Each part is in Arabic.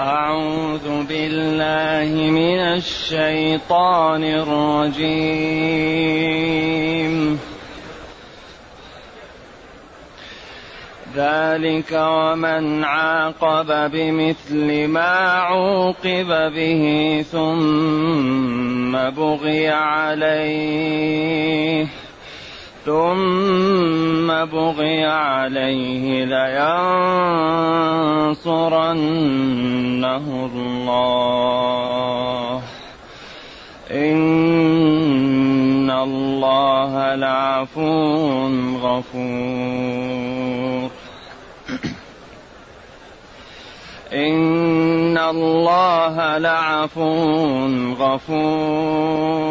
أعوذ بالله من الشيطان الرجيم. ذلك ومن عاقب بمثل ما عوقب به ثم بغي عليه. ثم بغي عليه لينصرنه الله. إن الله لعفو غفور. إن الله لعفو غفور.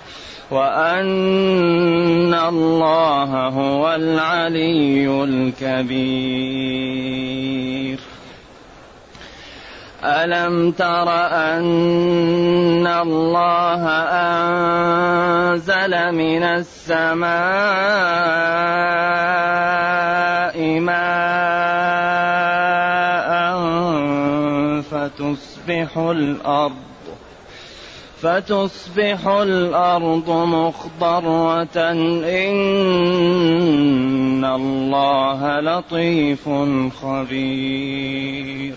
وأن الله هو العلي الكبير. ألم تر أن الله أنزل من السماء ماء فتصبح الأرض فتصبح الأرض مخضرة إن الله لطيف خبير.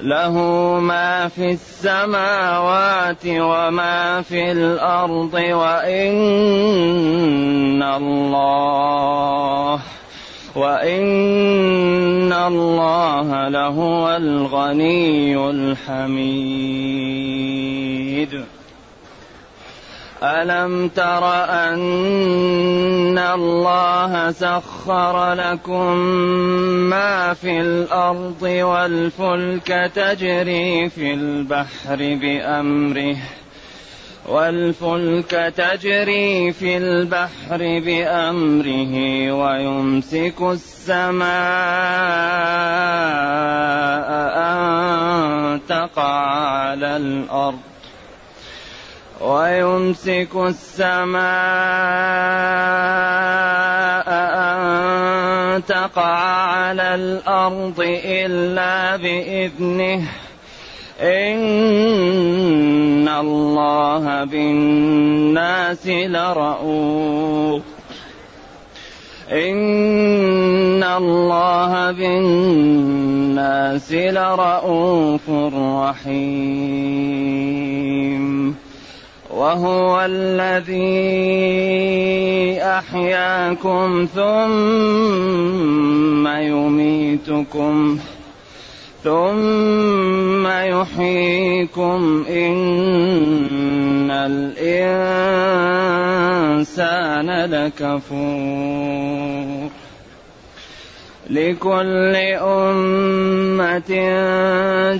له ما في السماوات وما في الأرض وإن الله وإن الله لهو الغني الحميد. ألم تر أن الله سخر لكم ما في الأرض والفلك تجري في البحر بأمره والفلك تجري في البحر بأمره ويمسك السماء أن تقع على الأرض ويمسك السماء أن تقع على الأرض إلا بإذنه إن الله بالناس لرؤوف إن الله بالناس لرؤوف رحيم. وهو الذي أحياكم ثم يميتكم ثم يحييكم إن الإنسان لكفور لكل أمة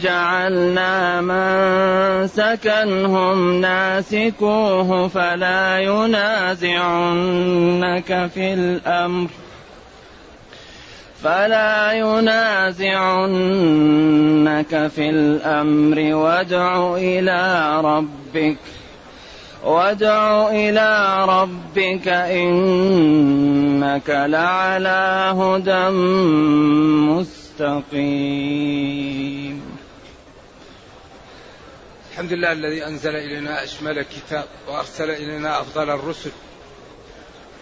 جعلنا من سكنهم ناسكوه فلا ينازعنك في الأمر فلا ينازعنك في الأمر. وادع إلى ربك وادع إلى ربك إنك لعلى هدى مستقيم. الحمد لله الذي أنزل إلينا أشمل كتاب وأرسل إلينا أفضل الرسل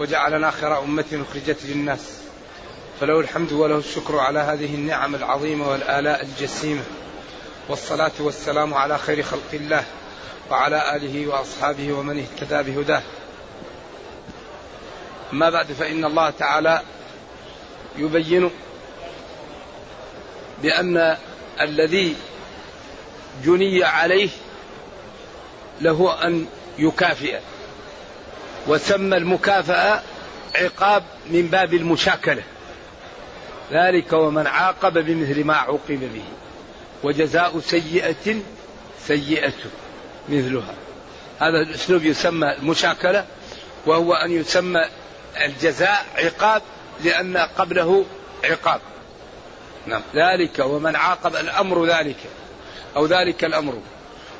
وجعلنا خير أمة أخرجت للناس. فله الحمد وله الشكر على هذه النعم العظيمة والآلاء الجسيمة. والصلاة والسلام على خير خلق الله وعلى آله وأصحابه ومن اهتدى بهداه. أما بعد فإن الله تعالى يبين بأن الذي جني عليه له أن يكافئ وسمى المكافأة عقاب من باب المشاكلة. ذلك ومن عاقب بمثل ما عوقب به. وجزاء سيئة سيئة مثلها. هذا الأسلوب يسمى المشاكلة وهو أن يسمى الجزاء عقاب لأن قبله عقاب. نعم. ذلك ومن عاقب الأمر ذلك أو ذلك الأمر.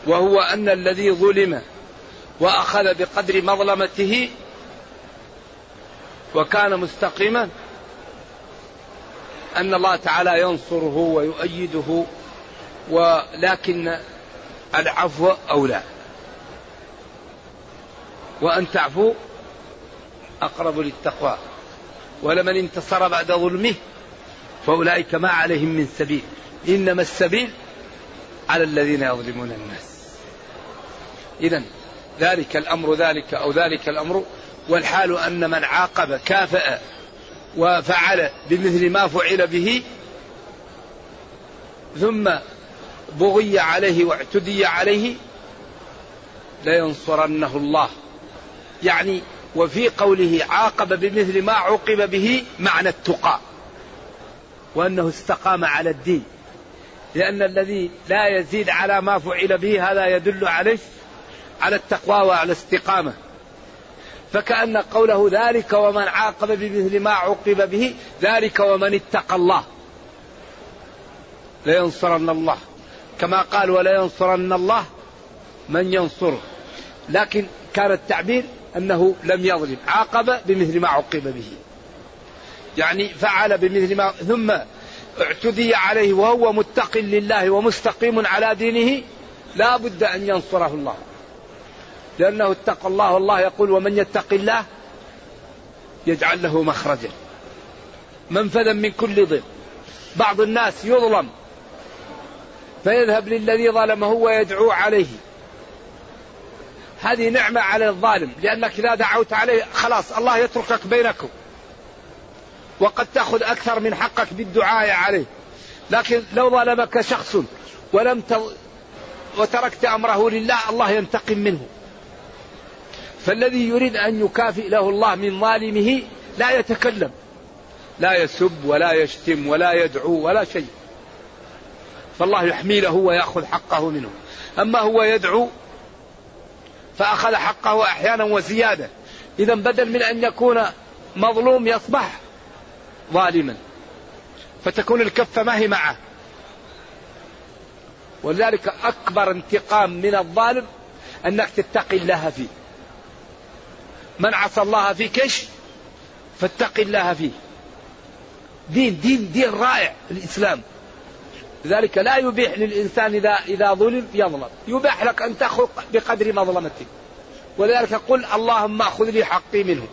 وهو أن الذي ظلم وأخذ بقدر مظلمته وكان مستقيما أن الله تعالى ينصره ويؤيده ولكن العفو أولى. وأن تعفو أقرب للتقوى. ولمن انتصر بعد ظلمه فأولئك ما عليهم من سبيل. إنما السبيل على الذين يظلمون الناس. إذا ذلك الأمر ذلك أو ذلك الأمر والحال أن من عاقب كافأ وفعل بمثل ما فعل به ثم بغي عليه واعتدي عليه لينصرنه الله. يعني وفي قوله عاقب بمثل ما عوقب به معنى التقى وأنه استقام على الدين. لأن الذي لا يزيد على ما فعل به هذا يدل عليه على التقوى وعلى الاستقامة. فكأن قوله ذلك ومن عاقب بمثل ما عوقب به ذلك ومن اتقى الله. لينصرن الله. كما قال ولا ينصرن الله من ينصره. لكن كان التعبير أنه لم يظلم. عاقب بمثل ما عوقب به. يعني فعل بمثل ما ثم اعتدي عليه وهو متق لله ومستقيم على دينه لا بد أن ينصره الله. لأنه اتقى الله والله يقول ومن يتق الله يجعل له مخرجا. منفذا من كل ضيق بعض الناس يظلم فيذهب للذي ظلمه ويدعو عليه. هذه نعمة على الظالم. لأنك إذا دعوت عليه خلاص الله يتركك بينكم. وقد تأخذ أكثر من حقك بالدعاء عليه. لكن لو ظلمك شخص ولم ت... وتركت أمره لله الله ينتقم منه. فالذي يريد أن يكافئ له الله من ظالمه لا يتكلم. لا يسب ولا يشتم ولا يدعو ولا شيء. فالله يحمي له ويأخذ حقه منه. أما هو يدعو فأخذ حقه أحيانا وزيادة. إذا بدل من أن يكون مظلوم يصبح ظالما. فتكون الكفة ما هي معه. ولذلك أكبر انتقام من الظالم أنك تتقي الله فيه. من عصى الله فيك إيش؟ فاتق الله فيه. دين دين دين رائع الإسلام. لذلك لا يبيح للإنسان إذا إذا ظلم يظلم. يباح لك أن تأخذ بقدر مظلمتك. ولذلك قل اللهم أخذ لي حقي منه.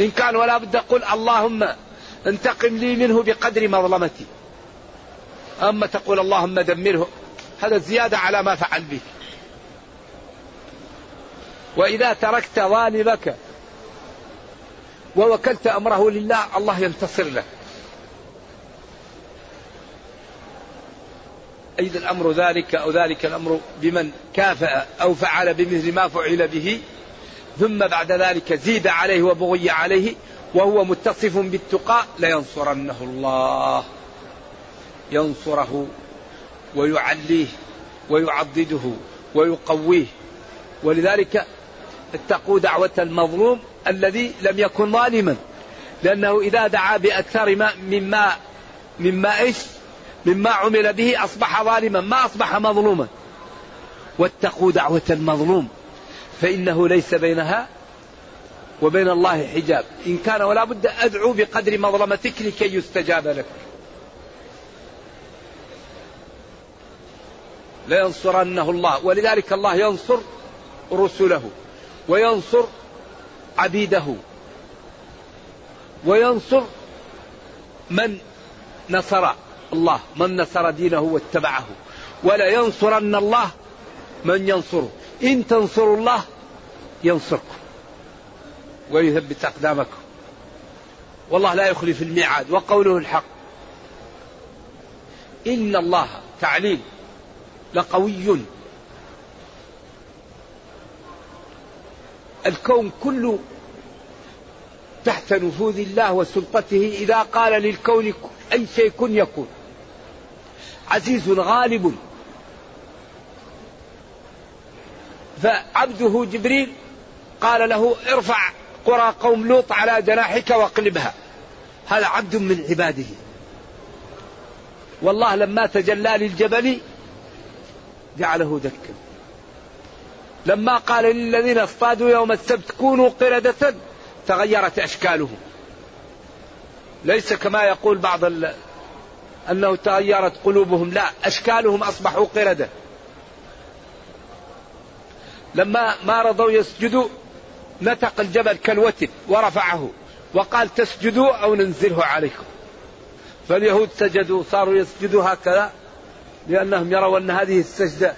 إن كان ولا بد قل اللهم انتقم لي منه بقدر مظلمتي. أما تقول اللهم دمره هذا زيادة على ما فعل به. وإذا تركت ظالمك ووكلت أمره لله الله ينتصر له. أيضا الأمر ذلك أو ذلك الأمر بمن كافأ أو فعل بمثل ما فعل به ثم بعد ذلك زيد عليه وبغي عليه وهو متصف بالتقى لينصرنه الله. ينصره ويعليه ويعضده ويقويه. ولذلك اتقوا دعوة المظلوم الذي لم يكن ظالما. لأنه إذا دعا بأكثر ما مما مما إيش؟ مما عمل به أصبح ظالما ما أصبح مظلوما. واتقوا دعوة المظلوم فإنه ليس بينها وبين الله حجاب. إن كان ولا بد أدعو بقدر مظلمتك لكي يستجاب لك. لينصرنه الله ولذلك الله ينصر رسله. وينصر عبيده وينصر من نصر الله من نصر دينه واتبعه. ولا ينصرن الله من ينصره. إن تنصروا الله ينصركم ويثبت أقدامكم. والله لا يخلف الميعاد وقوله الحق. إن الله تعليل لقوي. الكون كله تحت نفوذ الله وسلطته إذا قال للكون أي شيء كن يكون. عزيز غالب. فعبده جبريل قال له ارفع قرى قوم لوط على جناحك واقلبها. هذا عبد من عباده. والله لما تجلى للجبل جعله دكا. لما قال للذين اصطادوا يوم السبت كونوا قردة تغيرت أشكالهم ليس كما يقول بعض ال... أنه تغيرت قلوبهم لا أشكالهم أصبحوا قردة. لما ما رضوا يسجدوا نتق الجبل كالوتد ورفعه وقال تسجدوا أو ننزله عليكم. فاليهود سجدوا صاروا يسجدوا هكذا لأنهم يروا أن هذه السجدة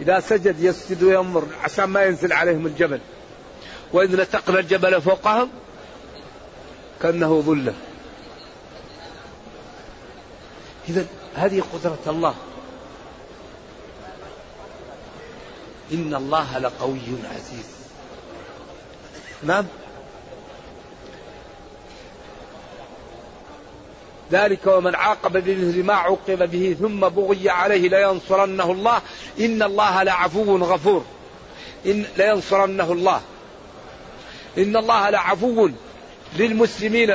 إذا سجد يسجد ويمر عشان ما ينزل عليهم الجبل. وإذ نتقنا الجبل فوقهم كأنه ظلة. إذا هذه قدرة الله. إن الله لقوي عزيز. نعم؟ ذلك ومن عاقب بمثل ما عوقب به ثم بغي عليه لينصرنه الله إن الله لعفو غفور. إن لينصرنه الله. إن الله لعفو للمسلمين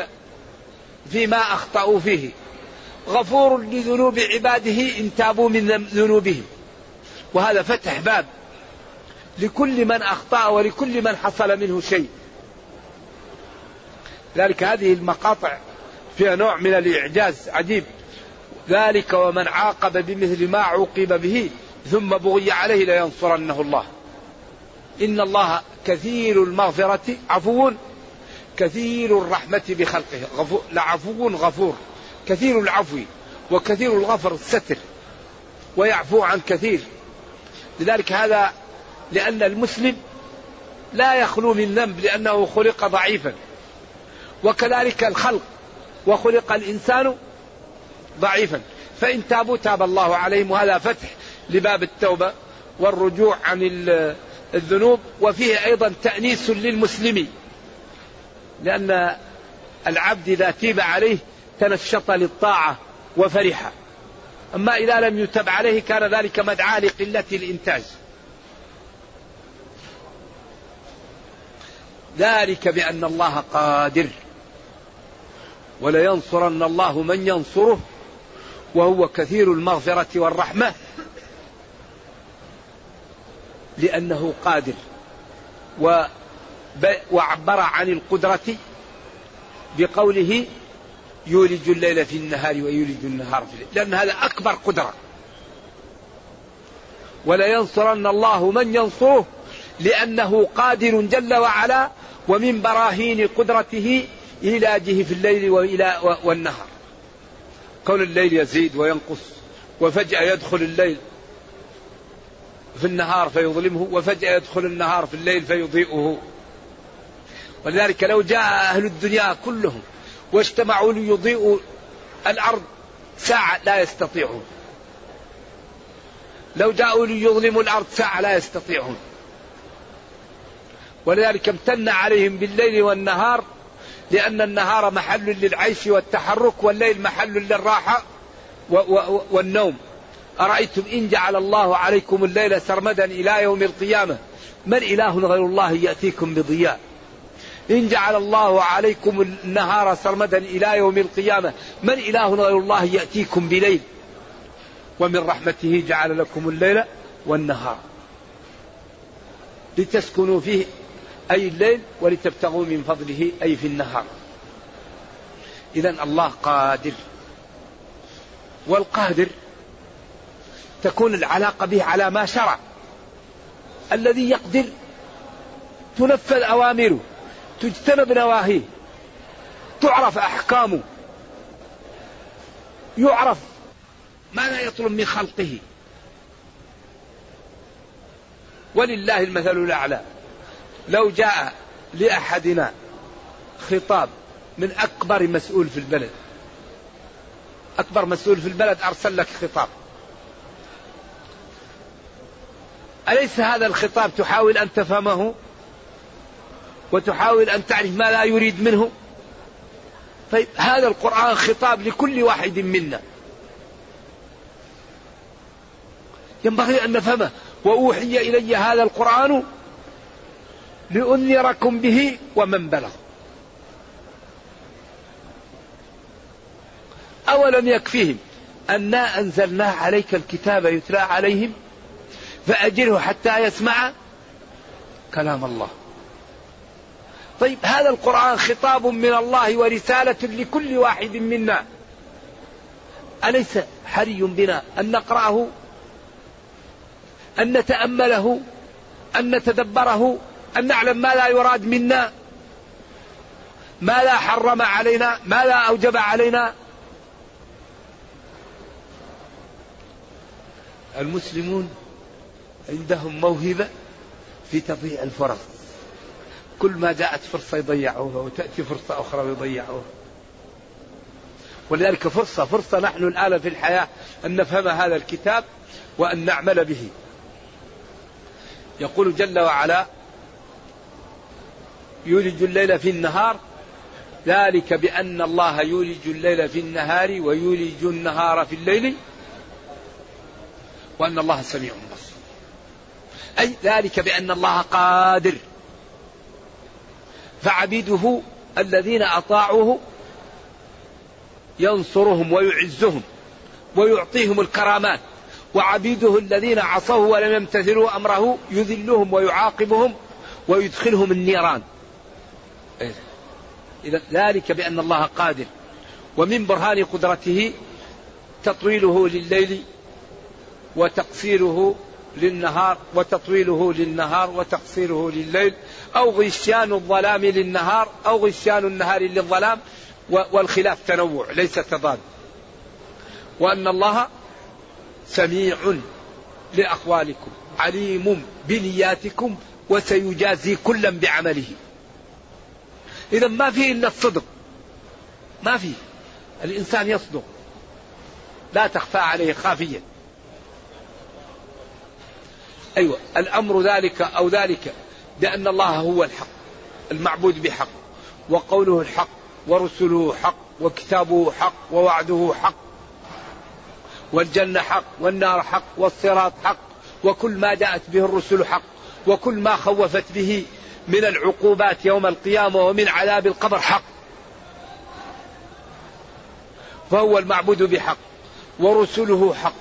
فيما أخطأوا فيه. غفور لذنوب عباده إن تابوا من ذنوبهم. وهذا فتح باب لكل من أخطأ ولكل من حصل منه شيء. ذلك هذه المقاطع فيها نوع من الإعجاز عجيب. ذلك ومن عاقب بمثل ما عوقب به ثم بغي عليه لينصرنه الله. إن الله كثير المغفرة عفو كثير الرحمة بخلقه. غفو لعفو غفور. كثير العفو وكثير الغفر الستر ويعفو عن كثير. لذلك هذا لأن المسلم لا يخلو من ذنب لأنه خلق ضعيفا. وكذلك الخلق وخلق الإنسان ضعيفا. فإن تابوا تاب الله عليهم. وهذا فتح لباب التوبة والرجوع عن الذنوب. وفيه أيضا تأنيس للمسلم. لأن العبد إذا تيب عليه تنشط للطاعة وفرح. أما إذا لم يتب عليه كان ذلك مدعاة لقلة الإنتاج. ذلك بأن الله قادر. ولينصرن الله من ينصره وهو كثير المغفرة والرحمة لأنه قادر وعبر عن القدرة بقوله يولج الليل في النهار ويولج النهار في الليل. لأن هذا أكبر قدرة. ولينصرن الله من ينصره لأنه قادر جل وعلا ومن براهين قدرته إيلاجه في الليل وإلى والنهار. كون الليل يزيد وينقص وفجأة يدخل الليل في النهار فيظلمه وفجأة يدخل النهار في الليل فيضيئه. ولذلك لو جاء أهل الدنيا كلهم واجتمعوا ليضيئوا الأرض ساعة لا يستطيعون. لو جاءوا ليظلموا الأرض ساعة لا يستطيعون. ولذلك امتن عليهم بالليل والنهار لأن النهار محل للعيش والتحرك والليل محل للراحة والنوم. أرأيتم إن جعل الله عليكم الليل سرمدا إلى يوم القيامة؟ من إله غير الله يأتيكم بضياء؟ إن جعل الله عليكم النهار سرمدا إلى يوم القيامة من إله غير الله يأتيكم بليل؟ ومن رحمته جعل لكم الليل والنهار. لتسكنوا فيه أي الليل ولتبتغوا من فضله أي في النهار. إذا الله قادر. والقادر تكون العلاقة به على ما شرع. الذي يقدر تنفذ أوامره تجتنب نواهيه تعرف أحكامه يعرف ماذا يطلب من خلقه. ولله المثل الأعلى. لو جاء لأحدنا خطاب من أكبر مسؤول في البلد. أكبر مسؤول في البلد أرسل لك خطاب. أليس هذا الخطاب تحاول أن تفهمه؟ وتحاول أن تعرف ما لا يريد منه؟ طيب هذا القرآن خطاب لكل واحد منا. ينبغي أن نفهمه. وأوحي إلي هذا القرآن لأنذركم به ومن بلغ. أولم يكفيهم أنا أنزلنا عليك الكتاب يتلى عليهم فأجره حتى يسمع كلام الله. طيب هذا القرآن خطاب من الله ورسالة لكل واحد منا. أليس حري بنا أن نقرأه أن نتأمله أن نتدبره؟ أن نعلم ما لا يراد منا ما لا حرم علينا ما لا أوجب علينا. المسلمون عندهم موهبة في تضييع الفرص. كل ما جاءت فرصة يضيعوها وتأتي فرصة أخرى ويضيعوها ولذلك فرصة فرصة نحن الآن في الحياة أن نفهم هذا الكتاب وأن نعمل به. يقول جل وعلا يولج الليل في النهار. ذلك بأن الله يولج الليل في النهار ويولج النهار في الليل وأن الله سميع بصير. أي ذلك بأن الله قادر. فعبيده الذين أطاعوه ينصرهم ويعزهم ويعطيهم الكرامات. وعبيده الذين عصوه ولم يمتثلوا أمره يذلهم ويعاقبهم ويدخلهم النيران. إذا ذلك بأن الله قادر. ومن برهان قدرته تطويله لليل وتقصيره للنهار وتطويله للنهار وتقصيره لليل أو غشيان الظلام للنهار أو غشيان النهار للظلام والخلاف تنوع ليس تضاد. وأن الله سميع لأقوالكم عليم بنياتكم وسيجازي كلا بعمله. إذا ما فيه إلا الصدق. ما فيه. الإنسان يصدق. لا تخفى عليه خافية. أيوة الأمر ذلك أو ذلك بأن الله هو الحق المعبود بحق وقوله الحق ورسله حق وكتابه حق ووعده حق والجنة حق والنار حق والصراط حق وكل ما جاءت به الرسل حق وكل ما خوفت به من العقوبات يوم القيامة ومن عذاب القبر حق. فهو المعبود بحق ورسله حق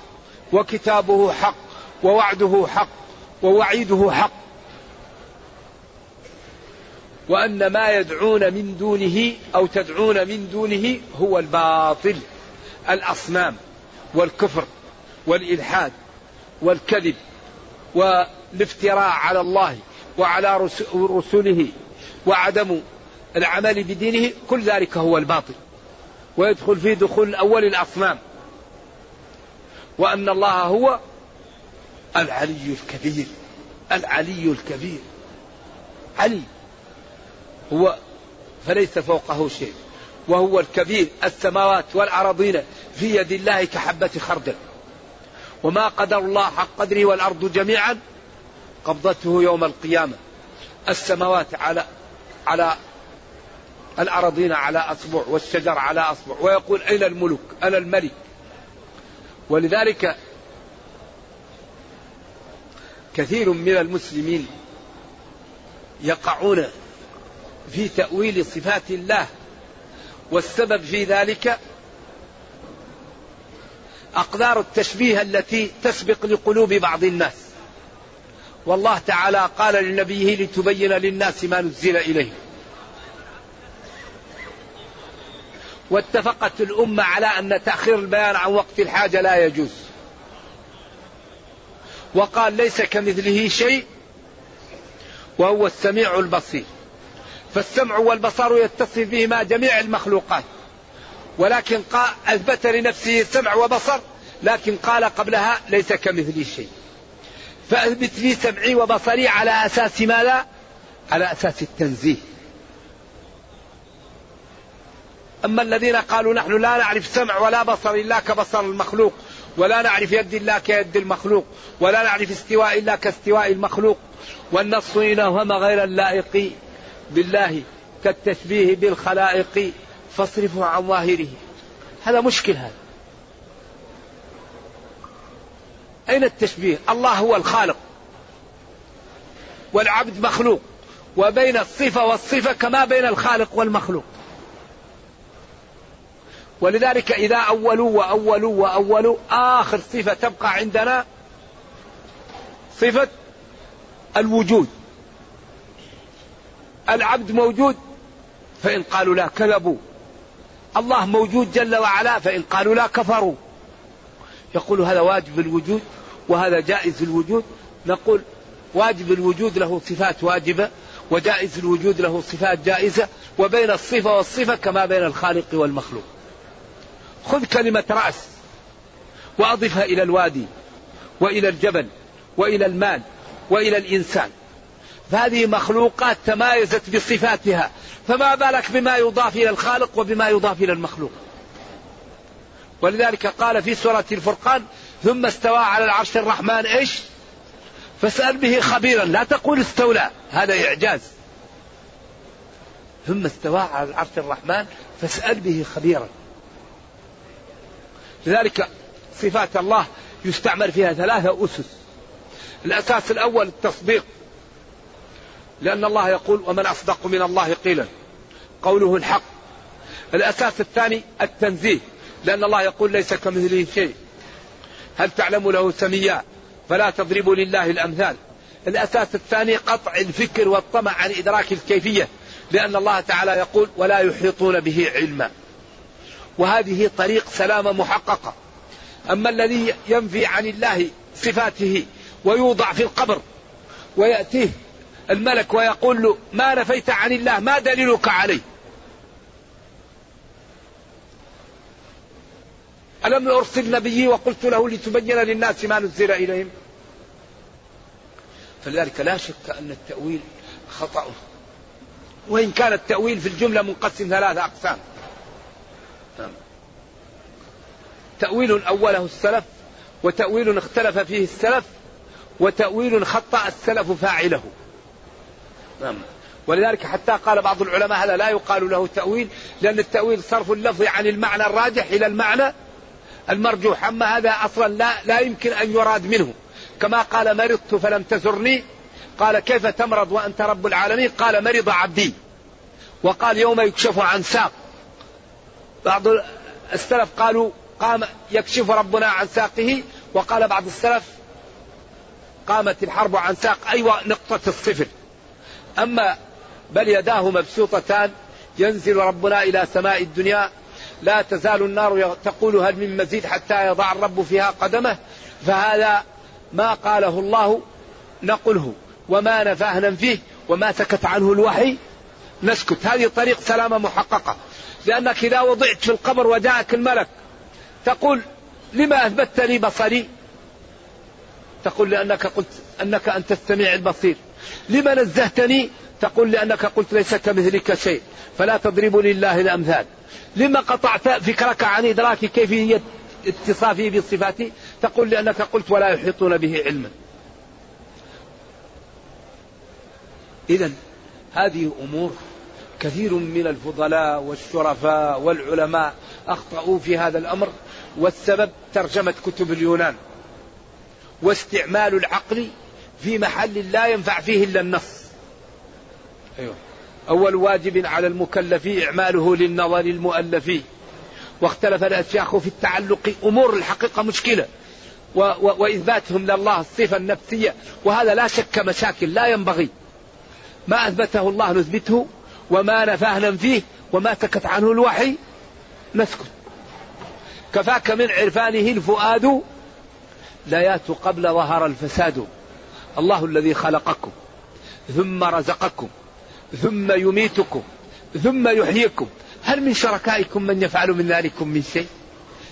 وكتابه حق ووعده حق ووعيده حق. وأن ما يدعون من دونه أو تدعون من دونه هو الباطل الأصنام والكفر والإلحاد والكذب والافتراء على الله. وعلى رسله وعدم العمل بدينه كل ذلك هو الباطل. ويدخل في دخول أول الأصنام. وأن الله هو العلي الكبير. العلي الكبير. علي. هو فليس فوقه شيء. وهو الكبير. السماوات والأراضين في يد الله كحبة خردل. وما قدر الله حق قدره والأرض جميعا قبضته يوم القيامة. السماوات على على الأراضين على أصبع والشجر على أصبع. ويقول أين الملك؟ أنا الملك؟ ولذلك كثير من المسلمين يقعون في تأويل صفات الله. والسبب في ذلك أقدار التشبيه التي تسبق لقلوب بعض الناس. والله تعالى قال لنبيه لتبين للناس ما نزل إليه. واتفقت الأمة على أن تأخير البيان عن وقت الحاجة لا يجوز. وقال ليس كمثله شيء وهو السميع البصير. فالسمع والبصر يتصف بهما جميع المخلوقات. ولكن أثبت لنفسه سمع وبصر لكن قال قبلها ليس كمثلي شيء. فأثبت لي سمعي وبصري على أساس ماذا؟ على أساس التنزيه. أما الذين قالوا نحن لا نعرف سمع ولا بصر إلا كبصر المخلوق ولا نعرف يد الله كيد المخلوق ولا نعرف استواء إلا كاستواء المخلوق والنص إن أوهم غير اللائق بالله كالتشبيه بالخلائق فاصرفه عن ظاهره. هذا مشكل هذا. أين التشبيه؟ الله هو الخالق. والعبد مخلوق. وبين الصفة والصفة كما بين الخالق والمخلوق. ولذلك إذا أولوا وأولوا وأولوا آخر صفة تبقى عندنا صفة الوجود. العبد موجود فإن قالوا لا كذبوا. الله موجود جل وعلا فإن قالوا لا كفروا. يقول هذا واجب الوجود؟ وهذا جائز الوجود نقول واجب الوجود له صفات واجبة وجائز الوجود له صفات جائزة وبين الصفة والصفة كما بين الخالق والمخلوق. خذ كلمة رأس وأضفها إلى الوادي وإلى الجبل وإلى المال وإلى الإنسان. فهذه مخلوقات تمايزت بصفاتها فما بالك بما يضاف إلى الخالق وبما يضاف إلى المخلوق؟ ولذلك قال في سورة الفرقان ثم استوى على العرش الرحمن إيش؟ فاسأل به خبيرا لا تقول استولى هذا إعجاز. ثم استوى على العرش الرحمن فاسأل به خبيرا. لذلك صفات الله يستعمل فيها ثلاثة أسس. الأساس الأول التصديق لأن الله يقول ومن أصدق من الله قيلا قوله الحق. الأساس الثاني التنزيه لأن الله يقول ليس كمثله شيء هل تعلم له سميا؟ فلا تضربوا لله الأمثال. الأساس الثاني قطع الفكر والطمع عن إدراك الكيفية لأن الله تعالى يقول ولا يحيطون به علما. وهذه طريق سلامة محققة. أما الذي ينفي عن الله صفاته ويوضع في القبر ويأتيه الملك ويقول له ما نفيت عن الله ما دليلك عليه؟ ألم أرسل نبيي وقلت له لتبين للناس ما نزل إليهم؟ فلذلك لا شك أن التأويل خطأ. وإن كان التأويل في الجملة منقسم ثلاثة أقسام. نعم. تأويل أوله السلف وتأويل اختلف فيه السلف وتأويل خطأ السلف فاعله. نعم. ولذلك حتى قال بعض العلماء هذا لا يقال له تأويل لأن التأويل صرف اللفظ عن المعنى الراجح إلى المعنى المرجوح. أما هذا أصلا لا, لا يمكن أن يراد منه. كما قال مرضت فلم تزرني. قال كيف تمرض وأنت رب العالمين؟ قال مرض عبدي. وقال يوم يكشف عن ساق. بعض السلف قالوا قام يكشف ربنا عن ساقه. وقال بعض السلف قامت الحرب عن ساق. أيوة نقطة الصفر. أما بل يداه مبسوطتان ينزل ربنا إلى سماء الدنيا لا تزال النار تقول هل من مزيد حتى يضع الرب فيها قدمه؟ فهذا ما قاله الله نقله. وما نفاه ننفيه وما سكت عنه الوحي. نسكت. هذه طريق سلامة محققة. لأنك إذا وضعت في القبر وجاءك الملك تقول لما أثبتت لي بصري؟ تقول لأنك قلت أنك أنت السميع البصير. لما نزهتني؟ تقول لأنك قلت ليس كمثلك شيء فلا تضربوا لله الأمثال. لما قطعت فكرك عن إدراك كيفية اتصافه بصفاته تقول لأنك قلت ولا يحيطون به علما. إذا هذه أمور كثير من الفضلاء والشرفاء والعلماء أخطأوا في هذا الأمر والسبب ترجمة كتب اليونان. واستعمال العقل في محل لا ينفع فيه إلا النص. أيوه. أول واجب على المكلف إعماله للنظر المؤلف. واختلف الأشياخ في التعلق أمور الحقيقة مشكلة. و و وإثباتهم لله الصفة النفسية. وهذا لا شك مشاكل لا ينبغي. ما أثبته الله نثبته وما نفاه ننفيه وما سكت عنه الوحي نسكت. كفاك من عرفانه الفؤاد لا قبل ظهر الفساد. الله الذي خلقكم ثم رزقكم. ثم يميتكم ثم يحييكم. هل من شركائكم من يفعل من ذلكم من شيء؟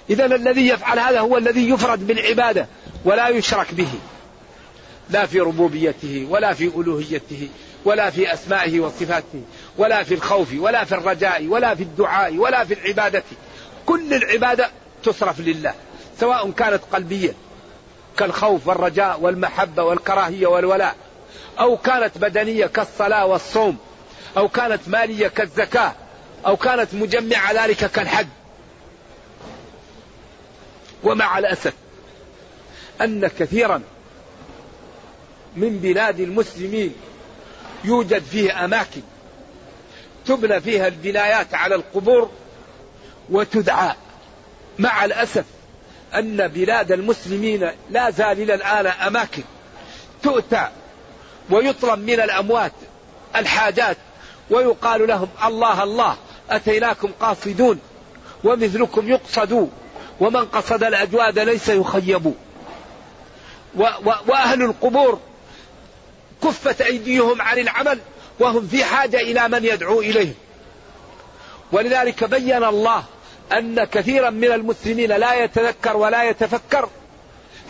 إذا الذي يفعل هذا هو الذي يفرد بالعبادة ولا يشرك به. لا في ربوبيته ولا في ألوهيته ولا في أسمائه وصفاته ولا في الخوف ولا في الرجاء ولا في الدعاء ولا في العبادة. كل العبادة تصرف لله سواء كانت قلبية كالخوف والرجاء والمحبة والكراهية والولاء أو كانت بدنية كالصلاة والصوم. أو كانت مالية كالزكاة أو كانت مجمعة ذلك كالحج. ومع الأسف أن كثيرا من بلاد المسلمين يوجد فيه أماكن تبنى فيها البنايات على القبور وتدعى. مع الأسف أن بلاد المسلمين لا زال إلى الآن أماكن تؤتى ويطلب من الأموات الحاجات ويقال لهم الله الله أتيناكم قاصدون ومثلكم يقصد ومن قصد الأجواد ليس يخيب. وأهل القبور كفت أيديهم عن العمل وهم في حاجة إلى من يدعو إليهم ولذلك بين الله أن كثيرا من المسلمين لا يتذكر ولا يتفكر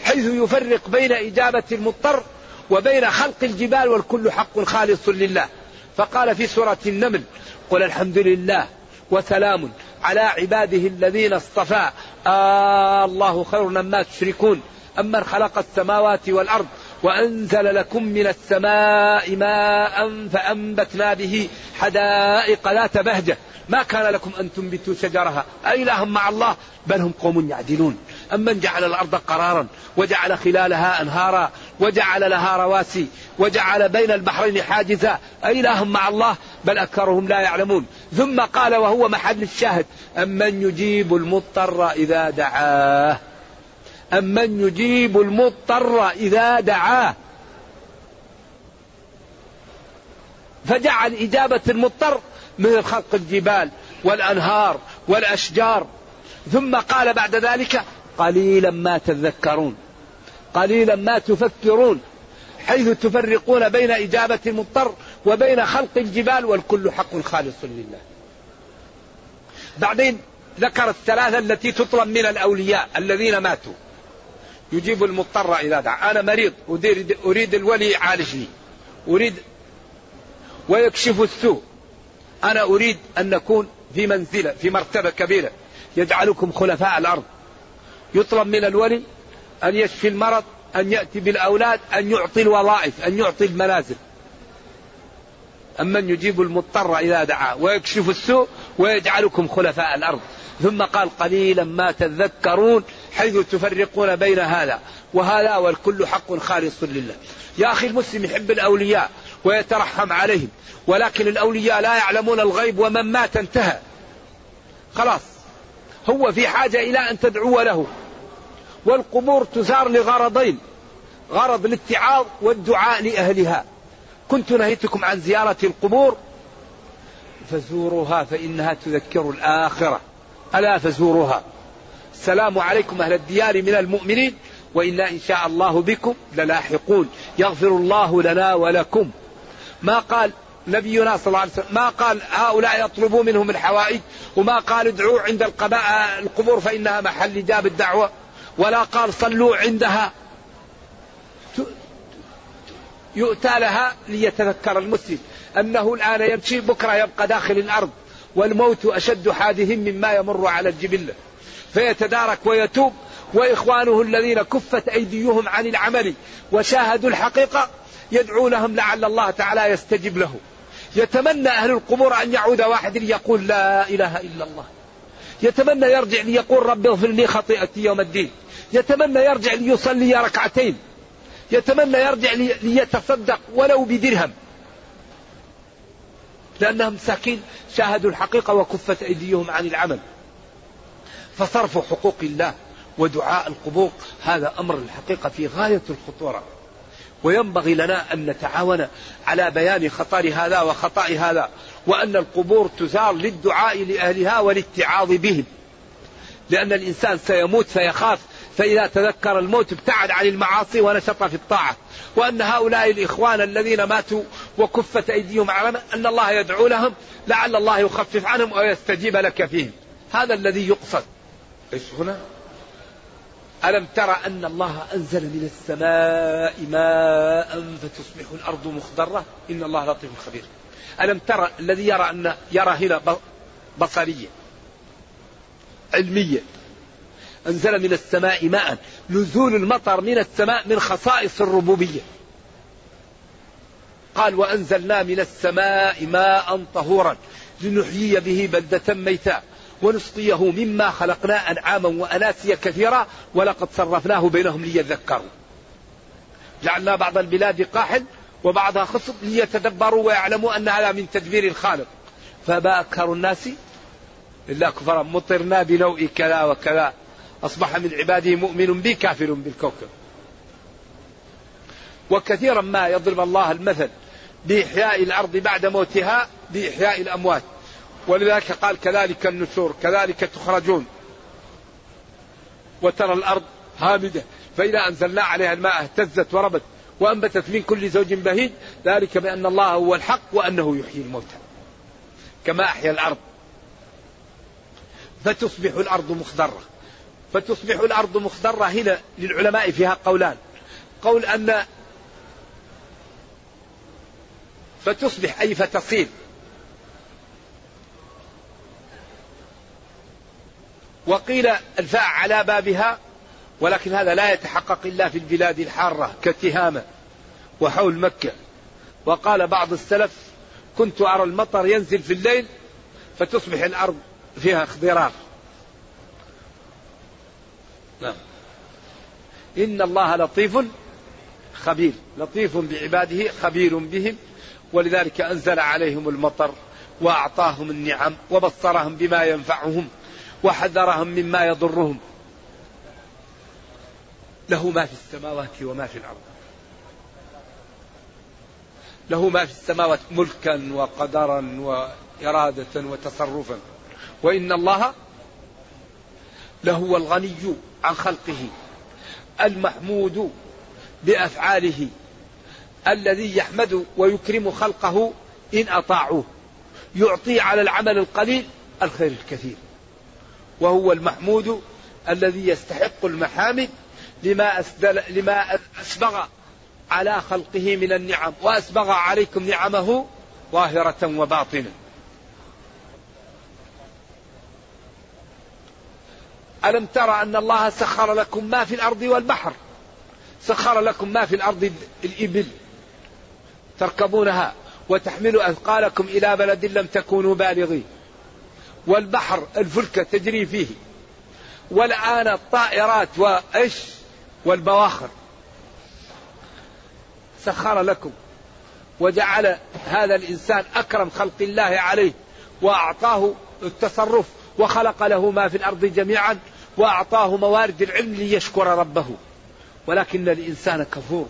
حيث يفرق بين إجابة المضطر وبين خلق الجبال والكل حق خالص لله. فقال في سورة النمل قل الحمد لله وسلام على عباده الذين اصطفى. آه الله خير مما تشركون. أمن خلق السماوات والأرض وأنزل لكم من السماء ماء فأنبتنا به حدائق ذات بهجة. ما كان لكم أن تنبتوا شجرها. أإله مع الله؟ بل هم قوم يعدلون. أمن جعل الأرض قرارا وجعل خلالها أنهارا. وجعل لها رواسي وجعل بين البحرين حاجزا. أإله مع الله بل أكثرهم لا يعلمون. ثم قال وهو محل الشاهد أمن يجيب المضطر إذا دعاه. أمن يجيب المضطر إذا دعاه. فجعل إجابة المضطر مثل خلق الجبال والأنهار والأشجار. ثم قال بعد ذلك قليلا ما تذكرون. قليلا ما تفكرون حيث تفرقون بين إجابة المضطر وبين خلق الجبال والكل حق خالص لله. بعدين ذكر الثلاثة التي تطلب من الأولياء الذين ماتوا. يجيب المضطر إذا دعا أنا مريض أريد, الولي يعالجني. أريد ويكشف السوء. أنا أريد أن نكون في منزلة في مرتبة كبيرة. يجعلكم خلفاء الأرض. يطلب من الولي أن يشفي المرض أن يأتي بالأولاد أن يعطي الوظائف أن يعطي المنازل. أمن يجيب المضطر إذا دعا ويكشف السوء ويجعلكم خلفاء الأرض. ثم قال قليلا ما تذكرون حيث تفرقون بين هذا وهذا والكل حق خالص لله. يا أخي المسلم يحب الأولياء ويترحم عليهم ولكن الأولياء لا يعلمون الغيب ومن مات انتهى. خلاص هو في حاجة إلى أن تدعو له. والقبور تزار لغرضين غرض الاتعاظ والدعاء لأهلها. كنت نهيتكم عن زيارة القبور. فزوروها فإنها تذكر الآخرة. ألا فزوروها. السلام عليكم أهل الديار من المؤمنين وإنا إن شاء الله بكم للاحقون. يغفر الله لنا ولكم. ما قال نبينا صلى الله عليه وسلم ما قال هؤلاء يطلبوا منهم الحوائج وما قال ادعوا عند القبور فإنها محل إجابة الدعوة. ولا قال صلوا عندها. يؤتى لها ليتذكر المسلم. أنه الآن يمشي بكرة يبقى داخل الأرض والموت أشد حادث مما يمر على الجبلة فيتدارك ويتوب وإخوانه الذين كفت أيديهم عن العمل وشاهدوا الحقيقة يدعونهم لعل الله تعالى يستجب له. يتمنى أهل القبور أن يعود واحد ليقول لا إله إلا الله. يتمنى يرجع ليقول رب اغفر لي خطيئتي يوم الدين. يتمنى يرجع ليصلي ركعتين. يتمنى يرجع ليتصدق ولو بدرهم. لأنهم مساكين شاهدوا الحقيقة وكفت أيديهم عن العمل. فصرف حقوق الله ودعاء القبور هذا أمر الحقيقة في غاية الخطورة. وينبغي لنا أن نتعاون على بيان خطر هذا وخطأ هذا وأن القبور تزار للدعاء لأهلها والاتعاظ بهم. لأن الإنسان سيموت فيخاف فإذا تذكر الموت ابتعد عن المعاصي ونشط في الطاعة. وأن هؤلاء الإخوان الذين ماتوا وكفت أيديهم على أن الله يدعو لهم لعل الله يخفف عنهم ويستجيب لك فيهم. هذا الذي يقصد. إيش هنا؟ ألم ترى أن الله أنزل من السماء ماء فتصبح الأرض مخضرة؟ إن الله لطيف خبير. ألم ترى الذي يرى أن يرى هنا بصرية علمية أنزل من السماء ماء نزول المطر من السماء من خصائص الربوبية. قال وأنزلنا من السماء ماء طهورا لنحيي به بلدة ميتا ونسقيه مما خلقنا أنعاما وأناسيا كثيرا ولقد صرفناه بينهم ليذكروا. جعلنا بعض البلاد قاحل وبعضها خصب ليتدبروا ويعلموا أن هذا من تدبير الخالق. فما أكثر الناس إلا كفرا. مطرنا بنوء كذا وكذا. أصبح من عباده مؤمن بي كافر بالكوكب. وكثيرا ما يضرب الله المثل. بإحياء الأرض بعد موتها بإحياء الأموات. ولذلك قال كذلك النشور كذلك تخرجون. وترى الأرض هامدة فإذا أنزلنا عليها الماء اهتزت وربت وأنبتت من كل زوج بهيج ذلك بأن الله هو الحق وأنه يحيي الموتى. كما أحيا الأرض. فتصبح الأرض مخضرة. فتصبح الأرض مخضرة هنا للعلماء فيها قولان. قول أن فتصبح أي فتصير. وقيل الفاء على بابها ولكن هذا لا يتحقق إلا في البلاد الحارة كتهامة وحول مكة. وقال بعض السلف كنت أرى المطر ينزل في الليل فتصبح الأرض فيها اخضرار. نعم. إن الله لطيف خبير. لطيف بعباده خبير بهم ولذلك أنزل عليهم المطر وأعطاهم النعم وبصرهم بما ينفعهم. وحذرهم مما يضرهم. له ما في السماوات وما في الأرض. له ما في السماوات ملكا وقدرا وإرادة وتصرفا. وإن الله لهو الغني عن خلقه المحمود بأفعاله الذي يحمد ويكرم خلقه إن أطاعوه. يعطي على العمل القليل الخير الكثير. وهو المحمود الذي يستحق المحامد لما أسدل لما أسبغ على خلقه من النعم وأسبغ عليكم نعمه ظاهرة وباطنة. ألم ترى أن الله سخر لكم ما في الأرض والبحر؟ سخر لكم ما في الأرض الإبل. تركبونها وتحملوا أثقالكم إلى بلد لم تكونوا بالغيه والبحر الفلك تجري فيه. والآن الطائرات وإيش؟ والبواخر. سخر لكم وجعل هذا الإنسان أكرم خلق الله عليه وأعطاه التصرف وخلق له ما في الأرض جميعا وأعطاه موارد العلم ليشكر ربه. ولكن الإنسان كفور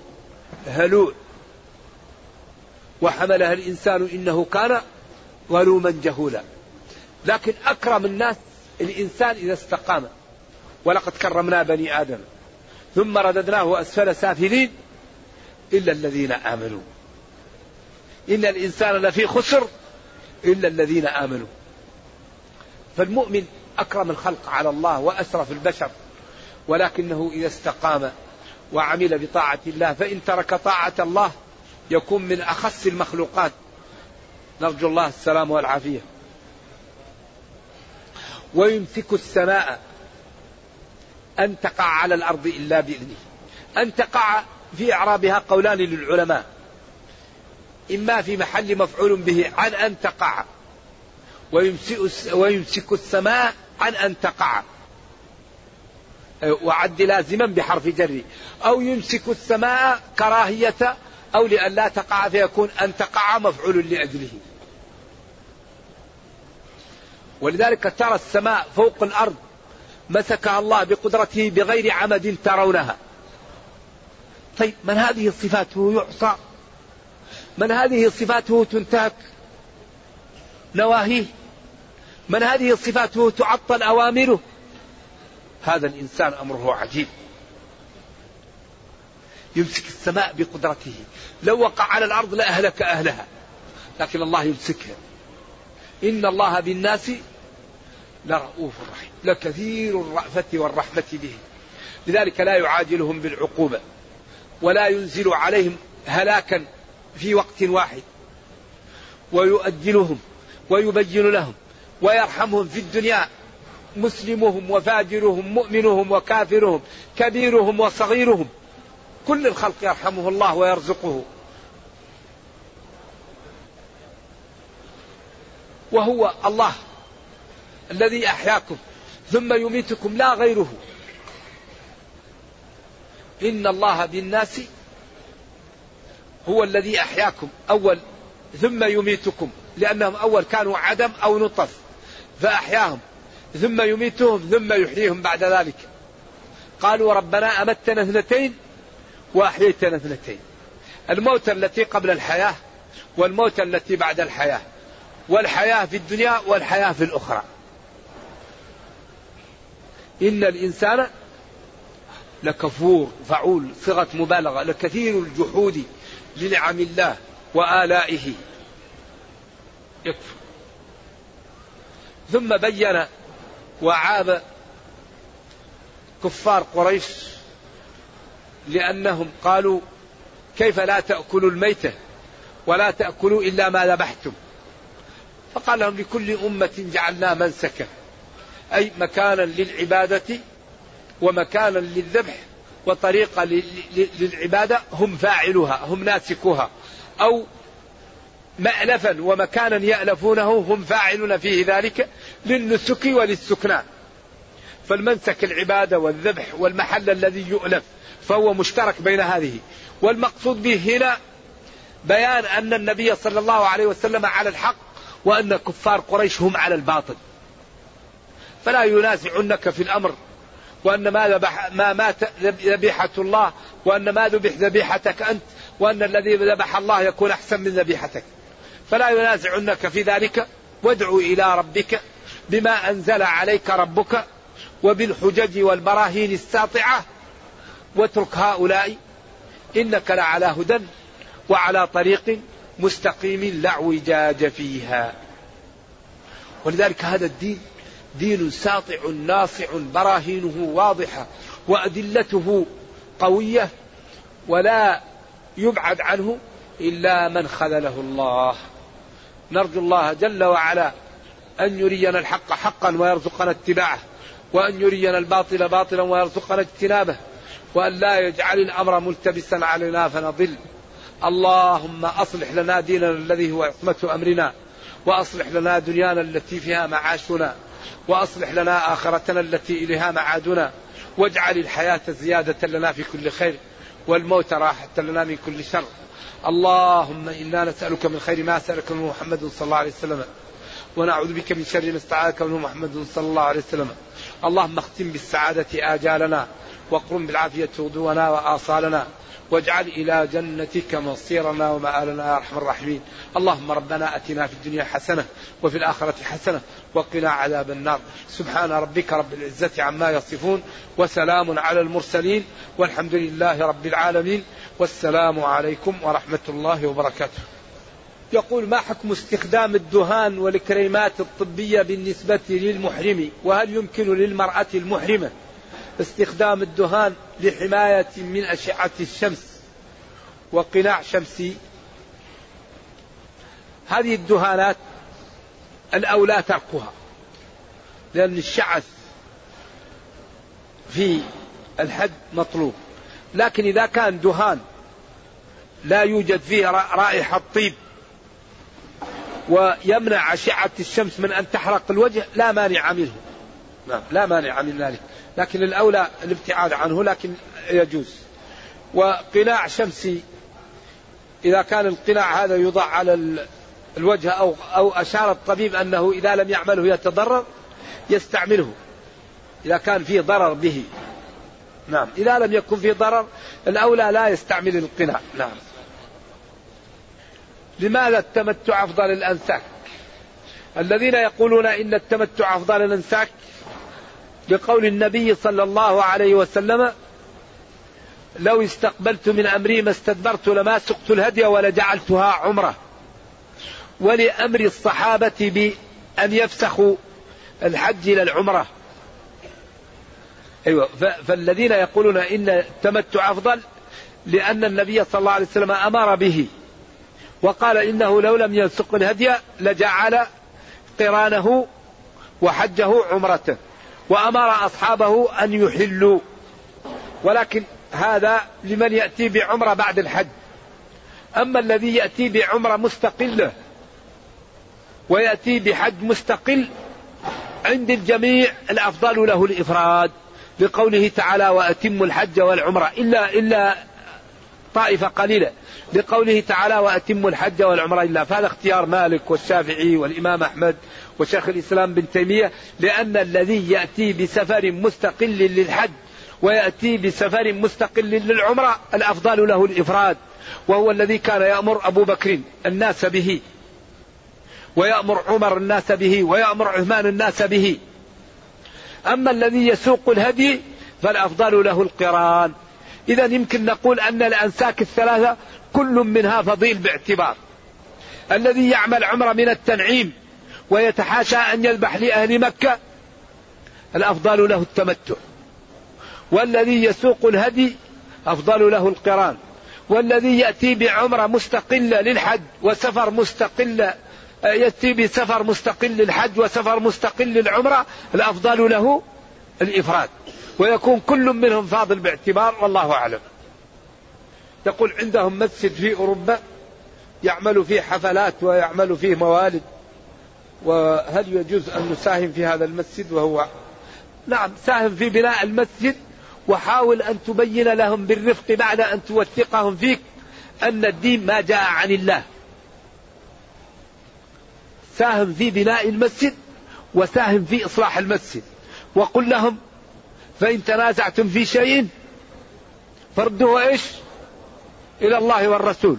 هلوع وحملها الإنسان إنه كان ظلوما جهولا. لكن أكرم الناس الإنسان إذا استقام. ولقد كرمنا بني آدم. ثم رددناه أسفل سافلين إلا الذين آمنوا. إن الإنسان لفي خسر إلا الذين آمنوا. فالمؤمن أكرم الخلق على الله وأشرف البشر. ولكنه إذا استقام وعمل بطاعة الله فإن ترك طاعة الله يكون من أخس المخلوقات. نرجو الله السلام والعافية. ويمسك السماء أن تقع على الأرض إلا بإذنه. أن تقع في إعرابها قولان للعلماء. إما في محل مفعول به عن أن تقع. ويمسك, السماء عن أن تقع. وعد لازما بحرف جر. أو يمسك السماء كراهية أو لأن لا تقع فيكون أن تقع مفعول لأجله. ولذلك ترى السماء فوق الأرض مسكها الله بقدرته بغير عمد ترونها. طيب من هذه صفاته يعصى؟ من هذه صفاته تنتهك نواهيه؟ من هذه صفاته تعطل أوامره؟ هذا الإنسان أمره عجيب. يمسك السماء بقدرته. لو وقع على الأرض لأهلك أهلها لكن الله يمسكها. إن الله بالناس لرؤوف رحيم لكثير الرأفة والرحمة به. لذلك لا يعاجلهم بالعقوبة ولا ينزل عليهم هلاكا في وقت واحد. ويؤجلهم ويبين لهم ويرحمهم في الدنيا. مسلمهم وفاجرهم مؤمنهم وكافرهم كبيرهم وصغيرهم. كل الخلق يرحمه الله ويرزقه. وهو الله الذي أحياكم ثم يميتكم لا غيره. إن الله بالناس هو الذي أحياكم أول ثم يميتكم لأنهم أول كانوا عدم أو نطف فأحياهم ثم يميتهم ثم يحييهم بعد ذلك. قالوا ربنا أمتنا اثنتين وأحييتنا اثنتين. الموت التي قبل الحياة والموت التي بعد الحياة. والحياة في الدنيا والحياة في الأخرى. إن الإنسان لكفور فعول صيغه مبالغة لكثير الجحود لنعم الله وآلائه. يكفر. ثم بين وعاب كفار قريش لأنهم قالوا كيف لا تأكلوا الميتة ولا تأكلوا إلا ما ذبحتم؟ فقال لهم لكل أمة جعلنا منسكا. أي مكانا للعبادة ومكانا للذبح وطريقة للعبادة هم فاعلها هم ناسكوها. أو مألفا ومكانا يألفونه هم فاعلون فيه ذلك للنسك وللسكنان فالمنسك العبادة والذبح والمحل الذي يؤلف فهو مشترك بين هذه. والمقصود به هنا بيان أن النبي صلى الله عليه وسلم على الحق وأن كفار قريش هم على الباطل. فلا ينازعنك في الأمر. وأن ما ذبح ما مات ذبيحة الله وأن ما ذبح ذبيحتك أنت وأن الذي ذبح الله يكون أحسن من ذبيحتك. فلا ينازعنك في ذلك. وادع إلى ربك بما أنزل عليك ربك وبالحجج والبراهين الساطعة. واترك هؤلاء إنك لعلى هدى وعلى طريق مستقيم لا اعوجاج فيها. ولذلك هذا الدين دين ساطع ناصع براهينه واضحة وأدلته قوية ولا يبعد عنه إلا من خذله الله. نرجو الله جل وعلا أن يرينا الحق حقا ويرزقنا اتباعه وأن يرينا الباطل باطلا ويرزقنا اجتنابه وأن لا يجعل الأمر ملتبسا علينا فنضل. اللهم أصلح لنا ديننا الذي هو عصمة أمرنا وأصلح لنا دنيانا التي فيها معاشنا وأصلح لنا آخرتنا التي إليها معادنا واجعل الحياة زيادة لنا في كل خير والموت راحة لنا من كل شر. اللهم إنا نسألك من خير ما سألك منه محمد صلى الله عليه وسلم ونعوذ بك من شر ما استعاذك منه محمد صلى الله عليه وسلم. اللهم اختم بالسعادة آجالنا واقرم بالعافية غدونا وآصالنا. واجعل إلى جنتك مصيرنا ومآلنا يا أرحم الراحمين. اللهم ربنا أتنا في الدنيا حسنة وفي الآخرة حسنة وقنا عذاب النار. سبحان ربك رب العزة عما يصفون وسلام على المرسلين والحمد لله رب العالمين. والسلام عليكم ورحمة الله وبركاته. يقول ما حكم استخدام الدهان والكريمات الطبية بالنسبة للمحرم؟ وهل يمكن للمرأة المحرمة استخدام الدهان لحماية من أشعة الشمس وقناع شمسي هذه الدهانات الأولى تركها لأن الشعث في الحد مطلوب. لكن إذا كان دهان لا يوجد فيه رائحة طيب ويمنع أشعة الشمس من أن تحرق الوجه لا مانع منه. نعم. لا مانع من ذلك. لكن الأولى الابتعاد عنه لكن يجوز. وقناع شمسي إذا كان القناع هذا يوضع على الوجه أو أو أشار الطبيب أنه إذا لم يعمله يتضرر يستعمله. إذا كان فيه ضرر به. نعم. إذا لم يكن فيه ضرر الأولى لا يستعمل القناع. نعم. لماذا التمتع أفضل الأنساك الذين يقولون إن التمتع أفضل الأنساك بقول النبي صلى الله عليه وسلم لو استقبلت من أمري ما استدبرت لما سقت الهدي ولجعلتها عمرة. ولأمر الصحابة بأن يفسخوا الحج إلى العمرة. أيوة فالذين يقولون إن التمتع أفضل لأن النبي صلى الله عليه وسلم أمر به. وقال إنه لو لم يسق الهدي لجعل قرانه وحجه عمرة وأمر أصحابه أن يحلوا. ولكن هذا لمن يأتي بعمرة بعد الحج. أما الذي يأتي بعمرة مستقلة ويأتي بحج مستقل عند الجميع الأفضل له الإفراد لقوله تعالى وأتم الحج والعمرة إلا إلا طائفة قليلة. لقوله تعالى وأتم الحج والعمرة إلا فهذا اختيار مالك والشافعي والإمام أحمد. وشيخ الإسلام بن تيمية لأن الذي يأتي بسفر مستقل للحج ويأتي بسفر مستقل للعمرة الأفضل له الإفراد وهو الذي كان يأمر أبو بكر الناس به ويأمر عمر الناس به ويأمر عثمان الناس به. أما الذي يسوق الهدي فالأفضل له القران. إذا يمكن نقول أن الأنساك الثلاثة كل منها فضيل باعتبار. الذي يعمل عمرة من التنعيم ويتحاشى أن يذبح لأهل مكة. الأفضل له التمتع. والذي يسوق الهدي أفضل له القران. والذي يأتي بعمرة مستقلة للحج وسفر مستقل يأتي بسفر مستقل للحج وسفر مستقل للعمرة الأفضل له الإفراد. ويكون كل منهم فاضل باعتبار والله أعلم. يقول عندهم مسجد في أوروبا يعمل فيه حفلات ويعمل فيه موالد. وهل يجوز أن نساهم في هذا المسجد وهو نعم ساهم في بناء المسجد وحاول أن تبين لهم بالرفق بعد أن توثقهم فيك أن الدين ما جاء عن الله. ساهم في بناء المسجد وساهم في إصلاح المسجد. وقل لهم فإن تنازعتم في شيء فردوه إيش؟ إلى الله والرسول.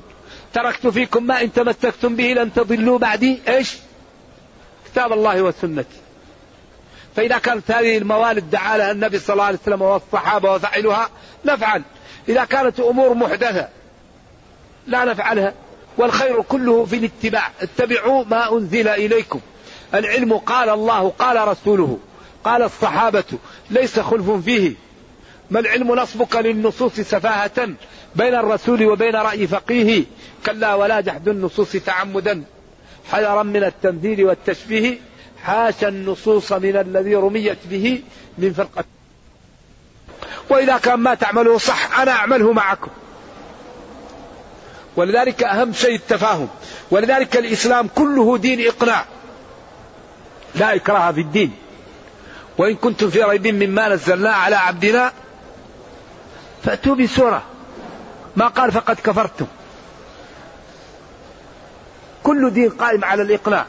تركت فيكم ما إن تمسكتم به لن تضلوا بعدي إيش؟ كتاب الله وسنتي. فإذا كانت هذه الموالد دعا لها النبي صلى الله عليه وسلم والصحابة وفعلوها نفعل. إذا كانت أمور محدثة لا نفعلها. والخير كله في الاتباع. اتبعوا ما أنزل إليكم. العلم قال الله قال رسوله قال الصحابة ليس خلف فيه. ما العلم نصبك للنصوص سفاهة بين الرسول وبين رأي فقيه؟ كلا ولا جحد النصوص تعمدا. حذرا من التمثيل والتشبيه حاشا النصوص من الذي رميت به من فرقة. وإذا كان ما تعمله صح أنا أعمله معكم. ولذلك أهم شيء التفاهم. ولذلك الإسلام كله دين إقناع. لا إكراه في الدين. وإن كنتم في ريب مما نزلنا على عبدنا فأتوا بسورة. ما قال فقد كفرتم. كل دين قائم على الإقناع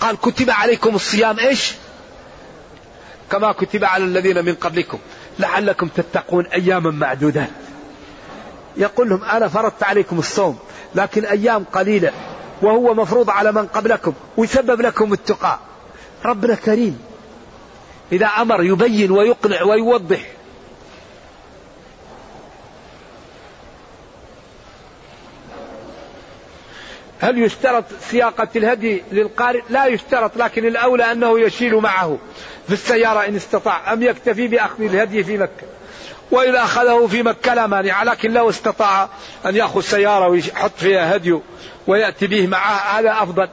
قال كتب عليكم الصيام إيش؟ كما كتب على الذين من قبلكم. لعلكم تتقون أياما معدودات. يقول لهم أنا فرضت عليكم الصوم لكن أيام قليلة وهو مفروض على من قبلكم ويسبب لكم التقاء. ربنا كريم. إذا أمر يبين ويقنع ويوضح. هل يشترط سياقة الهدي للقارئ؟ لا يشترط لكن الأولى أنه يشيل معه في السيارة إن استطاع. أم يكتفي بأخذ الهدي في مكة؟ وإذا أخذه في مكة لا مانع لكن لو استطاع أن يأخذ سيارة ويحط فيها هدي ويأتي به معه هذا أفضل.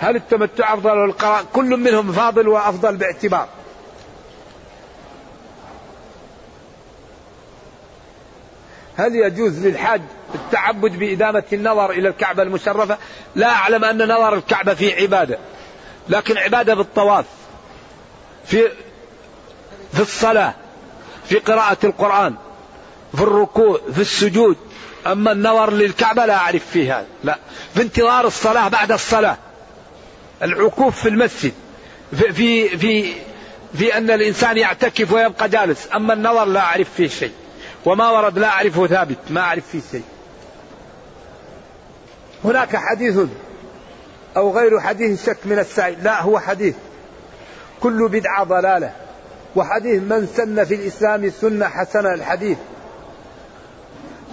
هل التمتع أفضل ولا القراء كل منهم فاضل وأفضل باعتبار. هل يجوز للحاج التعبد بإدامة النظر إلى الكعبة المشرفة؟ لا أعلم أن نظر الكعبة فيه عبادة لكن عبادة بالطواف في في الصلاة في قراءة القرآن في الركوع في السجود. أما النظر للكعبة لا أعرف فيه هذا لا. في انتظار الصلاة بعد الصلاة. العكوف في المسجد في في في, في أن الإنسان يعتكف ويبقى جالس. أما النظر لا أعرف فيه شيء. وما ورد لا أعرفه ثابت ما أعرف فيه شيء. هناك حديث أو غير حديث شك من السائل لا هو حديث. كل بدعة ضلالة. وحديث من سن في الإسلام سنة حسنة الحديث.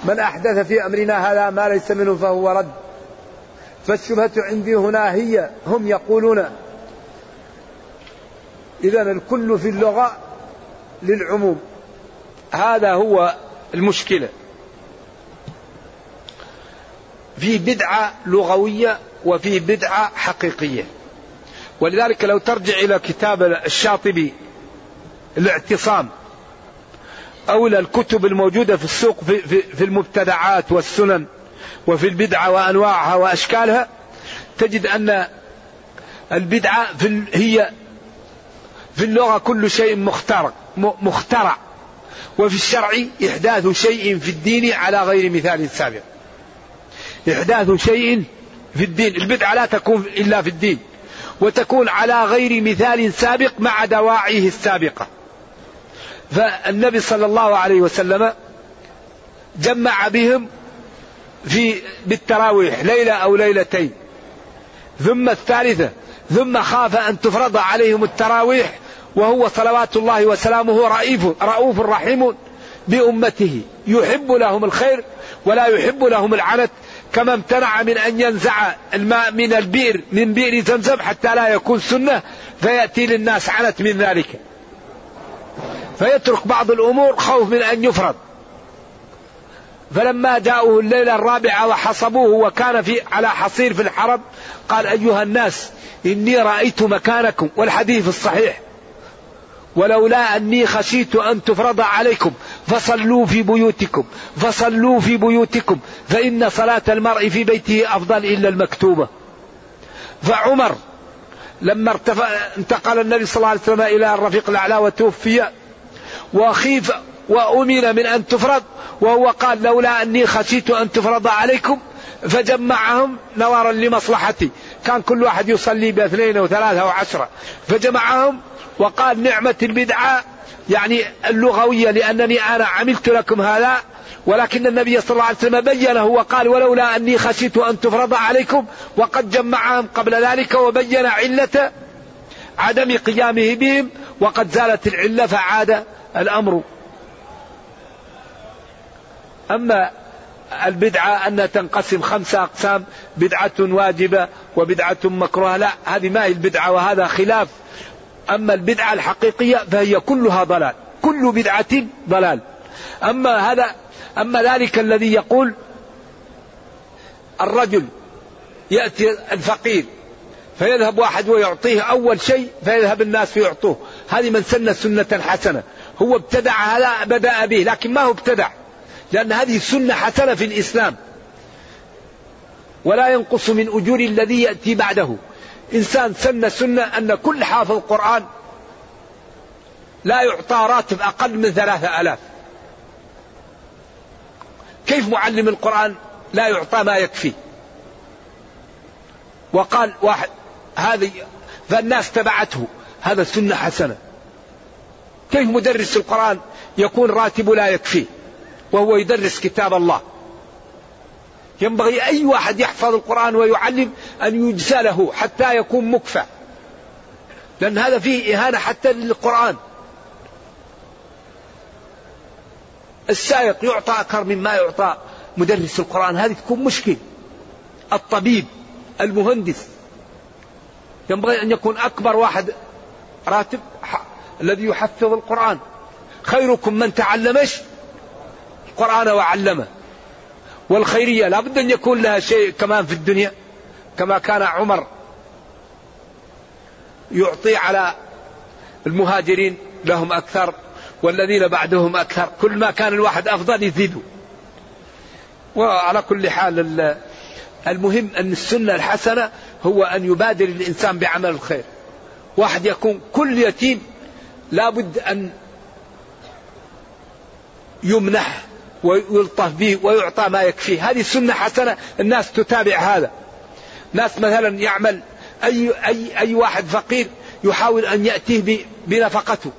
من أحدث في أمرنا هذا ما ليس منه فهو رد. فالشبهة عندي هنا هي هم يقولون إذا الكل في اللغة للعموم. هذا هو المشكلة. في بدعة لغوية وفي بدعة حقيقية. ولذلك لو ترجع إلى كتاب الشاطبي الاعتصام أو الكتب الموجودة في السوق في, في, في المبتدعات والسنن وفي البدعة وأنواعها وأشكالها تجد أن البدعة في هي في اللغة كل شيء مخترع مخترع. وفي الشرع إحداث شيء في الدين على غير مثال سابق. إحداث شيء في الدين البدعة لا تكون إلا في الدين وتكون على غير مثال سابق مع دواعيه السابقة. فالنبي صلى الله عليه وسلم جمع بهم في بالتراويح ليلة أو ليلتين. ثم الثالثة ثم خاف أن تفرض عليهم التراويح وهو صلوات الله وسلامه رئيف رؤوف رحيم بأمته. يحب لهم الخير ولا يحب لهم العنت كما امتنع من أن ينزع الماء من البئر من بئر زمزم حتى لا يكون سنة فيأتي للناس عنت من ذلك. فيترك بعض الأمور خوف من أن يفرض. فلما جاءوه الليلة الرابعة وحصبوه وكان في على حصير في الحرم قال أيها الناس إني رأيت مكانكم والحديث الصحيح. ولولا أني خشيت أن تفرض عليكم فصلوا في بيوتكم فصلوا في بيوتكم فإن صلاة المرء في بيته أفضل إلا المكتوبة. فعمر لما ارتفع انتقل النبي صلى الله عليه وسلم إلى الرفيق الأعلى وتوفي وخيف وأمن من أن تفرض وهو قال لولا أني خشيت أن تفرض عليكم فجمعهم نظرا لمصلحتي. كان كل واحد يصلي باثنين أو ثلاثة أو عشرة فجمعهم وقال نعمة البدعة يعني اللغوية لأنني أنا عملت لكم هذا ولكن النبي صلى الله عليه وسلم بينه وقال ولولا أني خشيت أن تفرض عليكم وقد جمعهم قبل ذلك وبين علة عدم قيامه بهم وقد زالت العلة فعاد الأمر. أما البدعة أنها تنقسم خمسة أقسام بدعة واجبة وبدعة مكروهة لا هذه ما هي البدعة وهذا خلاف. أما البدعة الحقيقية فهي كلها ضلال كل بدعة ضلال. أما هذا أما ذلك الذي يقول الرجل يأتي الفقير فيذهب واحد ويعطيه أول شيء فيذهب الناس فيعطوه هذه من سن سنة حسنة هو ابتدع هذا بدأ به لكن ما هو ابتدع لأن هذه سنة حسنة في الإسلام. ولا ينقص من أجور الذي يأتي بعده. إنسان سن سنة أن كل حافظ قرآن لا يعطى راتب أقل من ثلاثة ألاف. كيف معلم القرآن لا يعطى ما يكفي؟ وقال واحد هذه فالناس تبعته هذا سنة حسنة. كيف مدرس القرآن يكون راتبه لا يكفيه وهو يدرس كتاب الله. ينبغي أي واحد يحفظ القرآن ويعلم أن يجزى له حتى يكون مكفى. لأن هذا فيه إهانة حتى للقرآن. السائق يعطى أكثر مما يعطى مدرس القرآن. هذه تكون مشكل. الطبيب المهندس. ينبغي أن يكون أكبر واحد راتب الذي يحفظ القرآن. خيركم من تعلمش القرآن وعلمه. والخيرية لابد أن يكون لها شيء كمان في الدنيا كما كان عمر يعطي على المهاجرين لهم أكثر والذين بعدهم أكثر. كل ما كان الواحد أفضل يزيدوا وعلى كل حال المهم أن السنة الحسنة هو أن يبادر الإنسان بعمل الخير. واحد يكون كل يتيم لابد أن يمنح ويلطف به ويعطى ما يكفيه هذه سنة حسنة. الناس تتابع هذا. ناس مثلا يعمل. أي, أي, أي واحد فقير يحاول أن يأتيه بنفقته.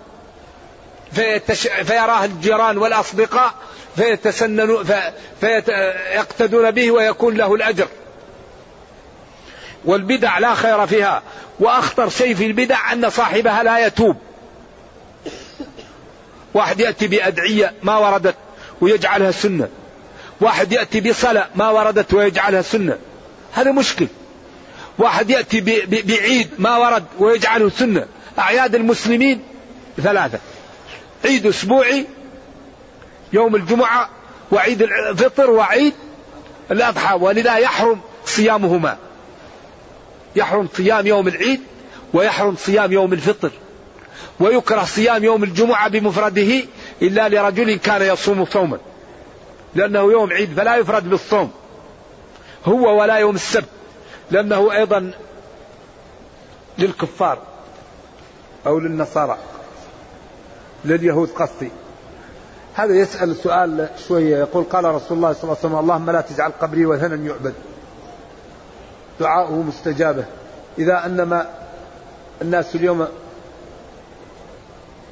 فيتش... فيراه الجيران والأصدقاء فيتسننوا في... فيقتدون به ويكون له الأجر. والبدع لا خير فيها. وأخطر شيء في البدع أن صاحبها لا يتوب. واحد يأتي بأدعية ما وردت. ويجعلها سنة. واحد يأتي بصلاة ما وردت ويجعلها سنة. هذا مشكل. واحد يأتي بعيد ما ورد ويجعله سنة. أعياد المسلمين ثلاثة. عيد أسبوعي يوم الجمعة وعيد الفطر وعيد الأضحى. ولذا يحرم صيامهما. يحرم صيام يوم العيد ويحرم صيام يوم الفطر. ويكره صيام يوم الجمعة بمفرده إلا لرجل كان يصوم صوما. لأنه يوم عيد فلا يفرد بالصوم. هو ولا يوم السبت. لأنه أيضا للكفار أو للنصارى. لليهود قصدي. هذا يسأل سؤال شوية يقول قال رسول الله صلى الله عليه وسلم اللهم لا تجعل قبري وثنا يعبد. دعاؤه مستجابة. إذا أنما الناس اليوم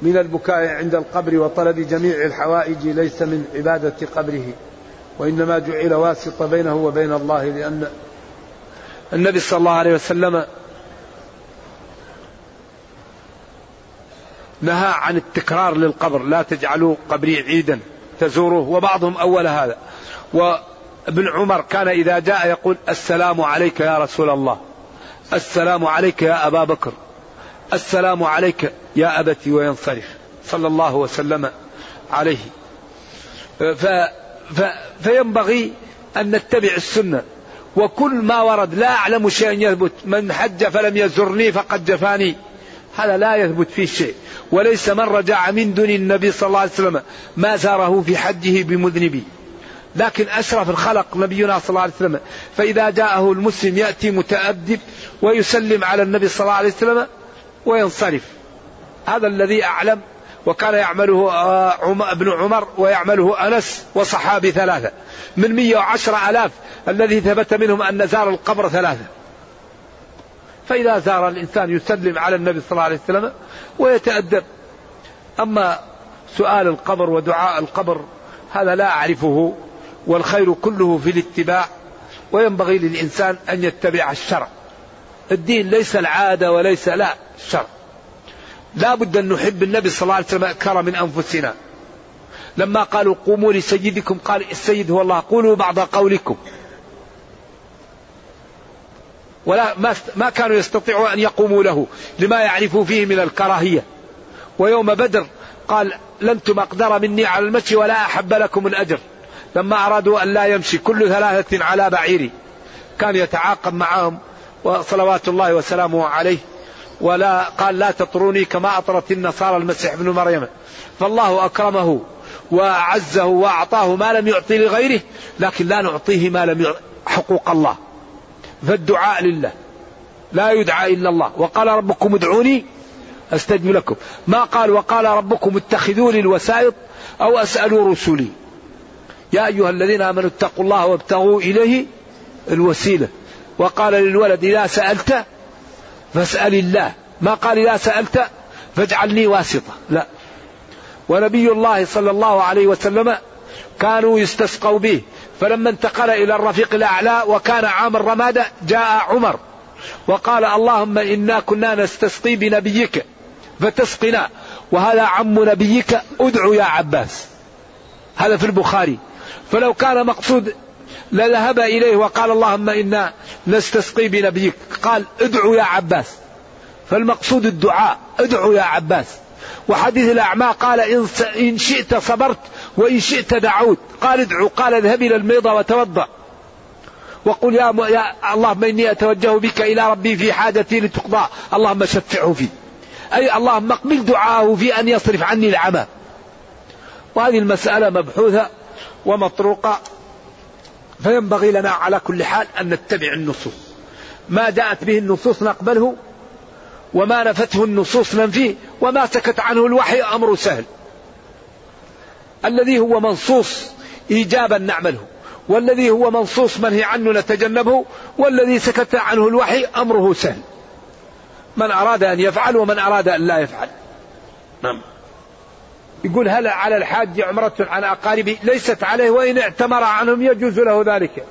من البكاء عند القبر وطلب جميع الحوائج ليس من عبادة قبره. وإنما جعل واسطة بينه وبين الله لأن النبي صلى الله عليه وسلم نهى عن التكرار للقبر لا تجعلوا قبري عيدا تزوروه وبعضهم أول هذا. وابن عمر كان إذا جاء يقول السلام عليك يا رسول الله السلام عليك يا أبا بكر. السلام عليك يا أبتي وينصرف صلى الله وسلم عليه. ف ف فينبغي أن نتبع السنة. وكل ما ورد لا أعلم شيئا يثبت. من حج فلم يزرني فقد جفاني. هذا لا يثبت فيه شيء. وليس من رجع من دون النبي صلى الله عليه وسلم ما زاره في حجه بمذنبي. لكن أشرف الخلق نبينا صلى الله عليه وسلم. فإذا جاءه المسلم يأتي متأدب ويسلم على النبي صلى الله عليه وسلم. وينصرف. هذا الذي أعلم وكان يعمله آه، ابن عمر ويعمله أنس وصحابي ثلاثة. من مية وعشر ألاف الذي ثبت منهم أن زار القبر ثلاثة. فإذا زار الإنسان يسلم على النبي صلى الله عليه وسلم ويتأدب. أما سؤال القبر ودعاء القبر هذا لا أعرفه والخير كله في الاتباع وينبغي للإنسان أن يتبع الشرع. الدين ليس العادة وليس لا الشرع لا بد أن نحب النبي صلى الله عليه وسلم أكثر من أنفسنا. لما قالوا قوموا لسيدكم قال السيد هو الله قولوا بعض قولكم. ولا ما ما كانوا يستطيعوا أن يقوموا له لما يعرفوا فيه من الكراهية. ويوم بدر قال لنتم أقدر مني على المشي ولا أحب لكم الأجر. لما أرادوا أن لا يمشي كل ثلاثة على بعيري كان يتعاقب معهم وصلوات الله وسلامه عليه. ولا قال لا تطروني كما أطرت النصارى المسيح ابن مريم. فالله أكرمه وأعزه وأعطاه ما لم يعطي لغيره لكن لا نعطيه ما لم يعطي حقوق الله. فالدعاء لله. لا يدعى إلا الله. وقال ربكم ادعوني أستجب لكم. ما قال وقال ربكم اتخذوا لي الوسائط أو أسألوا رسلي. يا أيها الذين آمنوا اتقوا الله وابتغوا إليه الوسيلة. وقال للولد إذا سألت فاسأل الله. ما قال إذا سألت فاجعلني واسطة. لا. ونبي الله صلى الله عليه وسلم كانوا يستسقوا به. فلما انتقل إلى الرفيق الأعلى وكان عام الرمادة جاء عمر وقال اللهم إنا كنا نستسقي بنبيك فتسقنا. وهذا عم نبيك ادعو يا عباس. هذا في البخاري. فلو كان مقصود لذهب إليه وقال اللهم إنا نستسقي بنبيك. قال ادعو يا عباس. فالمقصود الدعاء ادعو يا عباس. وحديث الأعمى قال إن شئت صبرت وإن شئت دعوت. قال ادعو. قال اذهب إلى الميضة وتوضأ. وقل يا, م... يا اللهم إني أتوجه بك إلى ربي في حاجتي لتقضى. اللهم شفعه فيه أي اللهم اقبل دعاءه في أن يصرف عني العمى. وهذه المسألة مبحوثة ومطروقة. فينبغي لنا على كل حال أن نتبع النصوص. ما جاءت به النصوص نقبله وما نفته النصوص ننفيه وما سكت عنه الوحي أمر سهل. الذي هو منصوص إيجابا نعمله والذي هو منصوص منهي عنه نتجنبه والذي سكت عنه الوحي أمره سهل. من أراد أن يفعل ومن أراد أن لا يفعل. نعم. يقول هل على الحاج عمرة عن أقاربه ليست عليه وإن اعتمر عنهم يجوز له ذلك.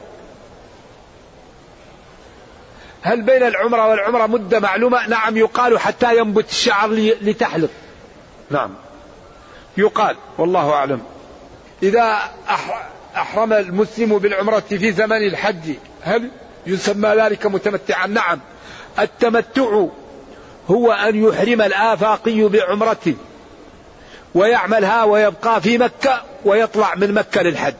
هل بين العمرة والعمرة مدة معلومة؟ نعم يقال حتى ينبت الشعر لتحلق. نعم. يقال والله أعلم. إذا أحرم المسلم بالعمرة في زمن الحج هل يسمى ذلك متمتعا؟ نعم. التمتع هو أن يحرم الآفاقي بعمرة ويعملها ويبقى في مكة ويطلع من مكة للحج.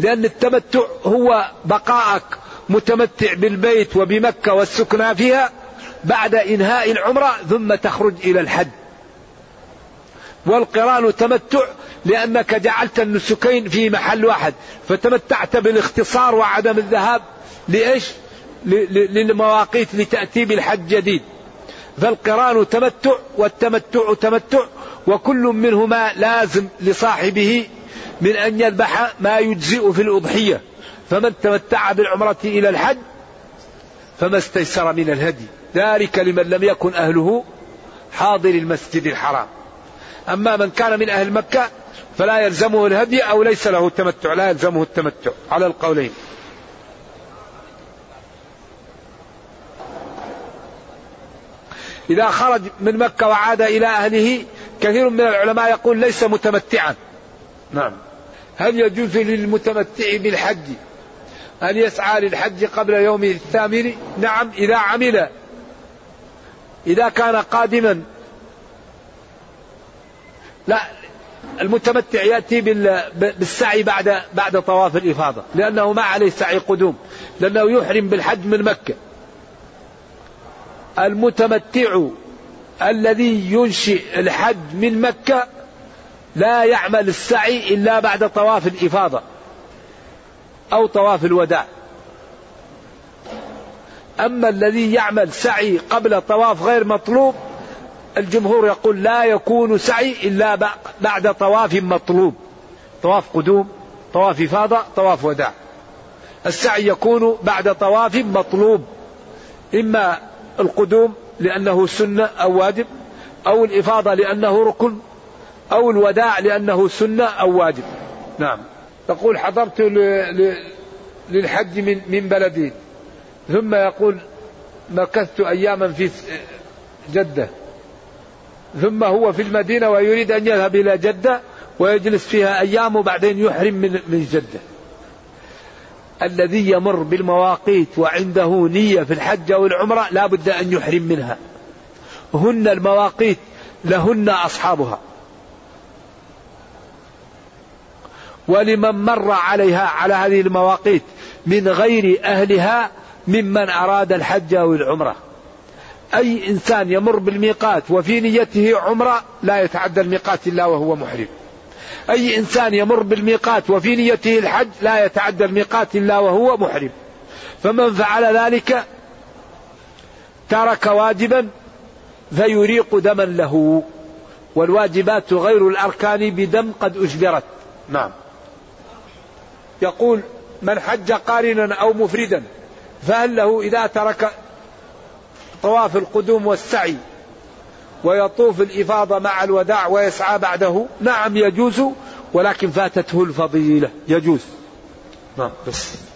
لأن التمتع هو بقائك متمتع بالبيت وبمكة والسكنى فيها بعد إنهاء العمرة ثم تخرج إلى الحج. والقران تمتع لأنك جعلت النسكين في محل واحد فتمتعت بالاختصار وعدم الذهاب لإيش؟ للمواقيت لتأتي بالحج جديد. فالقران تمتع والتمتع تمتع وكل منهما لازم لصاحبه من أن يذبح ما يجزئ في الأضحية. فمن تمتع بالعمرة إلى الحج فما استيسر من الهدي. ذلك لمن لم يكن أهله حاضر المسجد الحرام. أما من كان من أهل مكة فلا يلزمه الهدي أو ليس له تمتع لا يلزمه التمتع. على القولين. إذا خرج من مكة وعاد إلى أهله كثير من العلماء يقول ليس متمتعا. نعم. هل يجوز للمتمتع بالحج أن يسعى للحج قبل يوم الثامن؟ نعم إذا عمل. إذا كان قادما. لا المتمتع يأتي بالسعي بعد بعد طواف الإفاضة لأنه ما عليه سعي قدوم لأنه يحرم بالحج من مكة. المتمتع الذي ينشئ الحج من مكة لا يعمل السعي إلا بعد طواف الإفاضة أو طواف الوداع. أما الذي يعمل سعي قبل طواف غير مطلوب الجمهور يقول لا يكون سعي إلا بعد طواف مطلوب. طواف قدوم طواف إفاضة طواف وداع. السعي يكون بعد طواف مطلوب. إما القدوم لأنه سنة أو واجب أو الإفاضة لأنه ركن أو الوداع لأنه سنة أو واجب. نعم. تقول حضرت للحج من من بلدي. ثم يقول مكثت أياما في جدة. ثم هو في المدينة ويريد أن يذهب إلى جدة ويجلس فيها أيام وبعدين يحرم من من جدة. الذي يمر بالمواقيت وعنده نية في الحج أو العمرة لا بد أن يحرم منها. هن المواقيت لهن أصحابها. ولمن مر عليها على هذه المواقيت من غير أهلها ممن أراد الحج أو العمرة. أي إنسان يمر بالميقات وفي نيته عمرة لا يتعدى الميقات إلا وهو محرم. أي إنسان يمر بالميقات وفي نيته الحج لا يتعدى الميقات إلا وهو محرم. فمن فعل ذلك ترك واجبا فيريق دما له. والواجبات غير الأركان بدم قد أجبرت. نعم. يقول من حج قارنا أو مفردا فهل له إذا ترك طواف القدوم والسعي ويطوف الإفاضة مع الوداع ويسعى بعده. نعم يجوز ولكن فاتته الفضيلة. يجوز. نعم بس.